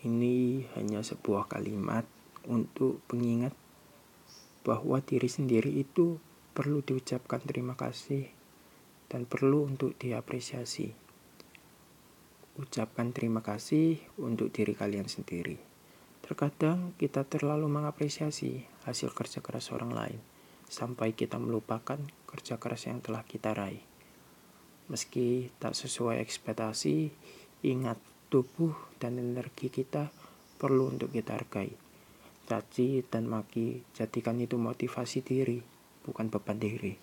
Ini hanya sebuah kalimat untuk pengingat bahwa diri sendiri itu perlu diucapkan terima kasih dan perlu untuk diapresiasi. Ucapkan terima kasih untuk diri kalian sendiri. Terkadang kita terlalu mengapresiasi hasil kerja keras orang lain sampai kita melupakan kerja keras yang telah kita raih. Meski tak sesuai ekspektasi, ingat tubuh dan energi kita perlu untuk kita hargai. Caci dan maki, jadikan itu motivasi diri, bukan beban diri.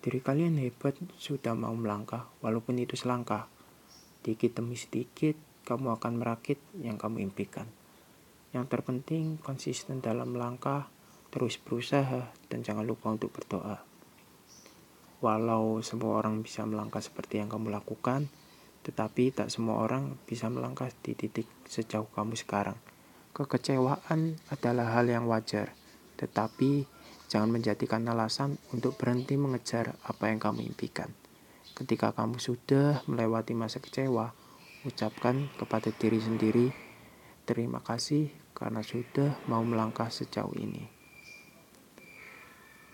Diri kalian hebat sudah mau melangkah, walaupun itu selangkah. Dikit demi sedikit, kamu akan merakit yang kamu impikan. Yang terpenting, konsisten dalam melangkah, terus berusaha, dan jangan lupa untuk berdoa. Walau semua orang bisa melangkah seperti yang kamu lakukan, tetapi tak semua orang bisa melangkah di titik sejauh kamu sekarang. Kekecewaan adalah hal yang wajar, tetapi jangan menjadikan alasan untuk berhenti mengejar apa yang kamu impikan. Ketika kamu sudah melewati masa kecewa, ucapkan kepada diri sendiri, terima kasih karena sudah mau melangkah sejauh ini.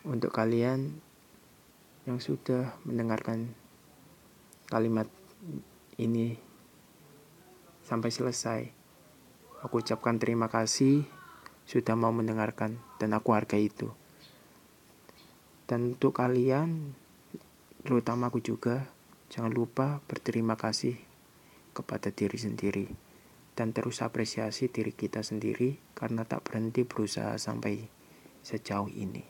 Untuk kalian yang sudah mendengarkan kalimat ini sampai selesai, Aku ucapkan terima kasih sudah mau mendengarkan dan aku hargai itu. Dan untuk kalian, terutama aku juga, jangan lupa berterima kasih kepada diri sendiri dan terus apresiasi diri kita sendiri karena tak berhenti berusaha sampai sejauh ini.